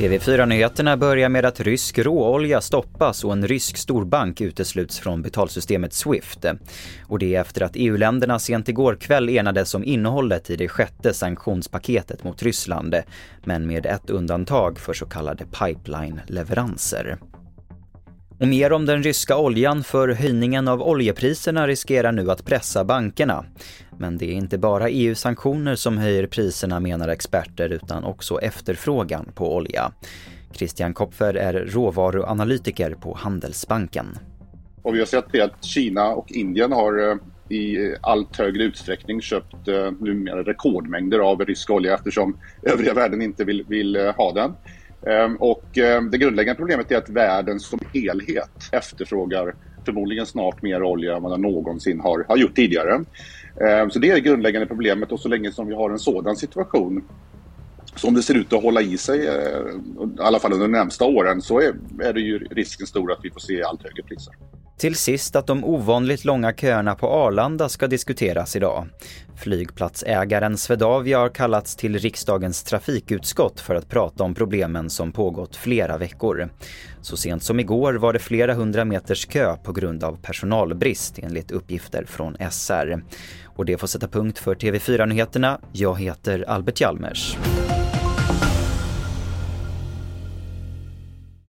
TV4-nyheterna börjar med att rysk råolja stoppas och en rysk storbank utesluts från betalsystemet Swift. Och det är efter att EU-länderna sent igår kväll enades om innehållet i det sjätte sanktionspaketet mot Ryssland, men med ett undantag för så kallade pipeline-leveranser. Och mer om den ryska oljan för höjningen av oljepriserna riskerar nu att pressa bankerna. Men det är inte bara EU-sanktioner som höjer priserna menar experter utan också efterfrågan på olja. Christian Kopfer är råvaruanalytiker på Handelsbanken. Och vi har sett det att Kina och Indien har eh, i allt högre utsträckning köpt eh, numera rekordmängder av rysk olja eftersom övriga världen inte vill, vill eh, ha den. Ehm, och eh, det grundläggande problemet är att världen som helhet efterfrågar förmodligen snart mer olja än vad den någonsin har, har gjort tidigare. Eh, så det är det grundläggande problemet och så länge som vi har en sådan situation som det ser ut att hålla i sig, eh, i alla fall under de närmsta åren, så är, är det ju risken stor att vi får se allt högre priser. Till sist att de ovanligt långa köerna på Arlanda ska diskuteras idag. Flygplatsägaren Swedavia har kallats till riksdagens trafikutskott för att prata om problemen som pågått flera veckor. Så sent som igår var det flera hundra meters kö på grund av personalbrist enligt uppgifter från SR. Och det får sätta punkt för TV4-nyheterna. Jag heter Albert Hjalmers.